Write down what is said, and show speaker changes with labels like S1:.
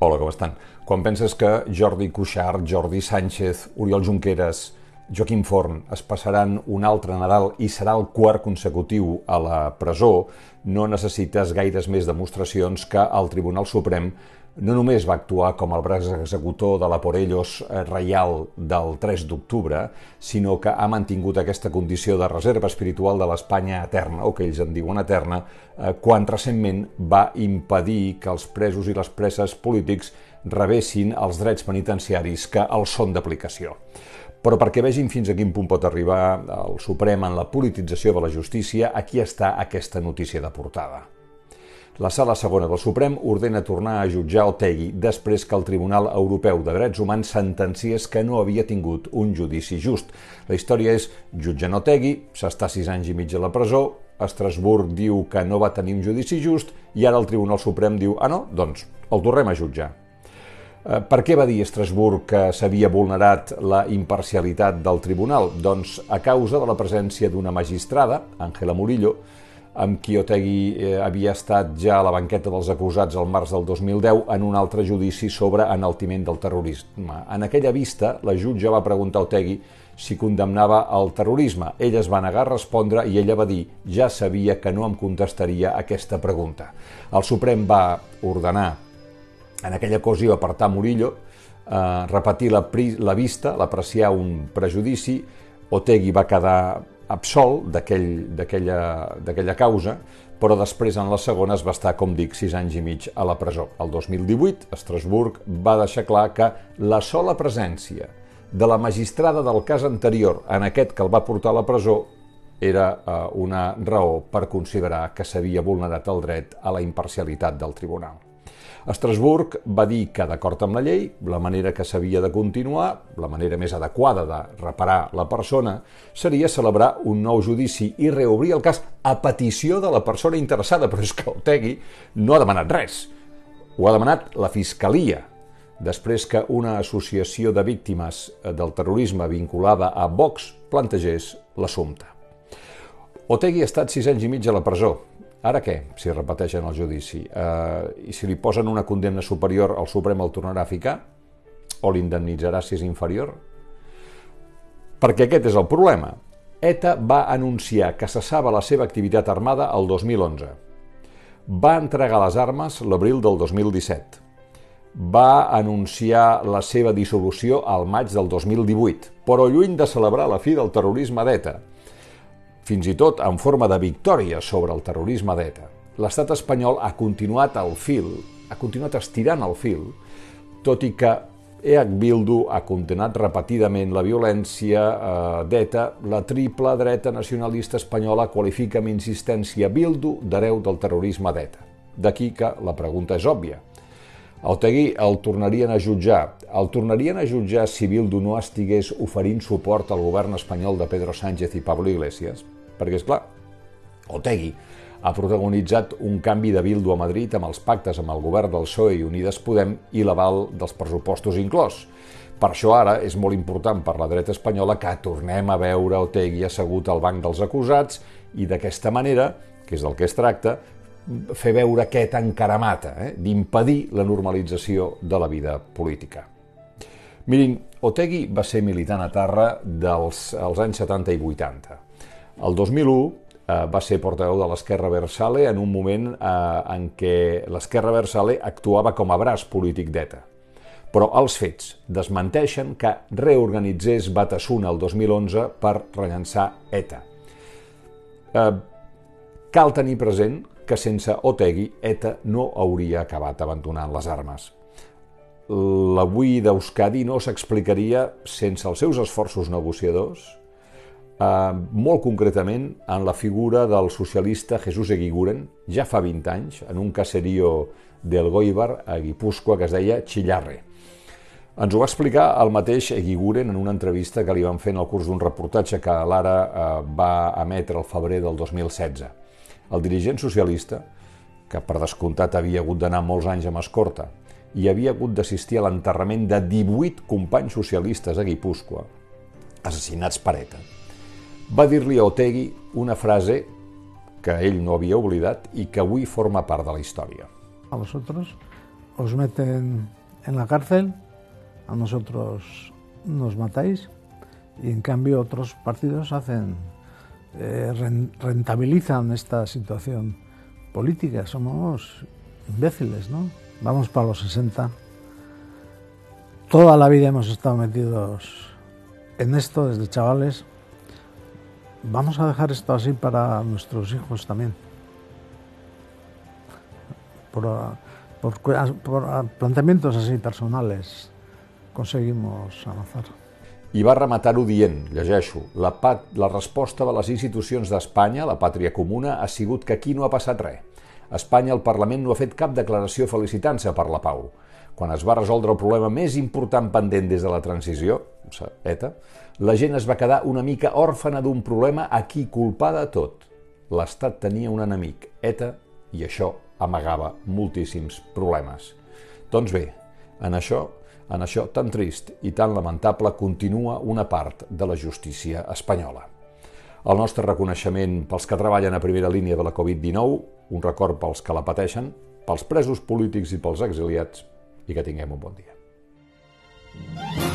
S1: Hola, com estan? Quan penses que Jordi Cuixart, Jordi Sánchez, Oriol Junqueras, Joaquim Forn es passaran un altre Nadal i serà el quart consecutiu a la presó, no necessites gaires més demostracions que el Tribunal Suprem no només va actuar com el braç executor de la Porellos reial del 3 d'octubre, sinó que ha mantingut aquesta condició de reserva espiritual de l'Espanya eterna, o que ells en diuen eterna, eh, quan recentment va impedir que els presos i les preses polítics rebessin els drets penitenciaris que els són d'aplicació. Però perquè vegin fins a quin punt pot arribar el Suprem en la politització de la justícia, aquí està aquesta notícia de portada. La Sala Segona del Suprem ordena tornar a jutjar Otegui després que el Tribunal Europeu de Drets Humans sentenciés que no havia tingut un judici just. La història és jutgen Otegui, s'està sis anys i mig a la presó, Estrasburg diu que no va tenir un judici just i ara el Tribunal Suprem diu ah no, doncs el tornem a jutjar. Eh, per què va dir Estrasburg que s'havia vulnerat la imparcialitat del tribunal? Doncs a causa de la presència d'una magistrada, Àngela Murillo, amb qui Otegui eh, havia estat ja a la banqueta dels acusats al març del 2010 en un altre judici sobre enaltiment del terrorisme. En aquella vista, la jutge va preguntar a Otegui si condemnava el terrorisme. Ell es va negar a respondre i ella va dir ja sabia que no em contestaria aquesta pregunta. El Suprem va ordenar en aquella ocasió apartar Murillo, eh, repetir la, la vista, l'apreciar un prejudici, Otegui va quedar absolt d'aquella causa, però després en la segona es va estar, com dic, sis anys i mig a la presó. El 2018, Estrasburg va deixar clar que la sola presència de la magistrada del cas anterior en aquest que el va portar a la presó era eh, una raó per considerar que s'havia vulnerat el dret a la imparcialitat del tribunal. Estrasburg va dir que, d'acord amb la llei, la manera que s'havia de continuar, la manera més adequada de reparar la persona, seria celebrar un nou judici i reobrir el cas a petició de la persona interessada, però és que Otegui no ha demanat res. Ho ha demanat la Fiscalia, després que una associació de víctimes del terrorisme vinculada a Vox plantegés l'assumpte. Otegui ha estat sis anys i mig a la presó, Ara què, si repeteixen el judici? Eh, I si li posen una condemna superior, el Suprem el tornarà a ficar? O l'indemnitzarà si és inferior? Perquè aquest és el problema. ETA va anunciar que cessava la seva activitat armada el 2011. Va entregar les armes l'abril del 2017. Va anunciar la seva dissolució al maig del 2018, però lluny de celebrar la fi del terrorisme d'ETA, fins i tot en forma de victòria sobre el terrorisme d'ETA. L'estat espanyol ha continuat al fil, ha continuat estirant el fil, tot i que EH Bildu ha condenat repetidament la violència eh, d'ETA, la triple dreta nacionalista espanyola qualifica amb insistència Bildu d'hereu del terrorisme d'ETA. D'aquí que la pregunta és òbvia. Otegui el tornarien a jutjar. El tornarien a jutjar si Bildu no estigués oferint suport al govern espanyol de Pedro Sánchez i Pablo Iglesias? Perquè, és clar, Otegui ha protagonitzat un canvi de Bildu a Madrid amb els pactes amb el govern del PSOE i Unides Podem i l'aval dels pressupostos inclòs. Per això ara és molt important per la dreta espanyola que tornem a veure Otegui assegut al banc dels acusats i d'aquesta manera, que és del que es tracta, fer veure aquest encaramata, eh, d'impedir la normalització de la vida política. Mirin, Otegui va ser militant a Tarra dels als anys 70 i 80 el 2001 eh, va ser portaveu de l'Esquerra Versale en un moment eh, en què l'Esquerra Versale actuava com a braç polític d'ETA. Però els fets desmenteixen que reorganitzés Batasuna el 2011 per rellençar ETA. Eh, cal tenir present que sense Otegui, ETA no hauria acabat abandonant les armes. L'avui d'Euskadi no s'explicaria sense els seus esforços negociadors, eh, molt concretament en la figura del socialista Jesús Eguiguren, ja fa 20 anys, en un caserío del Goibar, a Guipúscoa, que es deia Chillarre. Ens ho va explicar el mateix Eguiguren en una entrevista que li van fer en el curs d'un reportatge que l'Ara eh, va emetre el febrer del 2016. El dirigent socialista, que per descomptat havia hagut d'anar molts anys amb escorta, i havia hagut d'assistir a l'enterrament de 18 companys socialistes a Guipúscoa, assassinats per ETA va dir-li a Otegui una frase que ell no havia oblidat i que avui forma part de la història.
S2: A vosotros os meten en la cárcel, a nosotros nos matáis y en cambio otros partidos hacen eh, rentabilizan esta situación política. Somos imbéciles, ¿no? Vamos para los 60. Toda la vida hemos estado metidos en esto desde chavales. Vamos a dejar esto así para nuestros hijos también. Por, por, por planteamientos así personales conseguimos avanzar.
S1: I va rematar-ho dient, llegeixo, la, pat, la resposta de les institucions d'Espanya, la pàtria comuna, ha sigut que aquí no ha passat res. A Espanya el Parlament no ha fet cap declaració felicitant-se per la pau. Quan es va resoldre el problema més important pendent des de la transició, ETA, la gent es va quedar una mica òrfana d'un problema a qui culpar de tot. L'Estat tenia un enemic, ETA, i això amagava moltíssims problemes. Doncs bé, en això en això tan trist i tan lamentable continua una part de la justícia espanyola. El nostre reconeixement pels que treballen a primera línia de la Covid-19, un record pels que la pateixen, pels presos polítics i pels exiliats, i que tinguem un bon dia.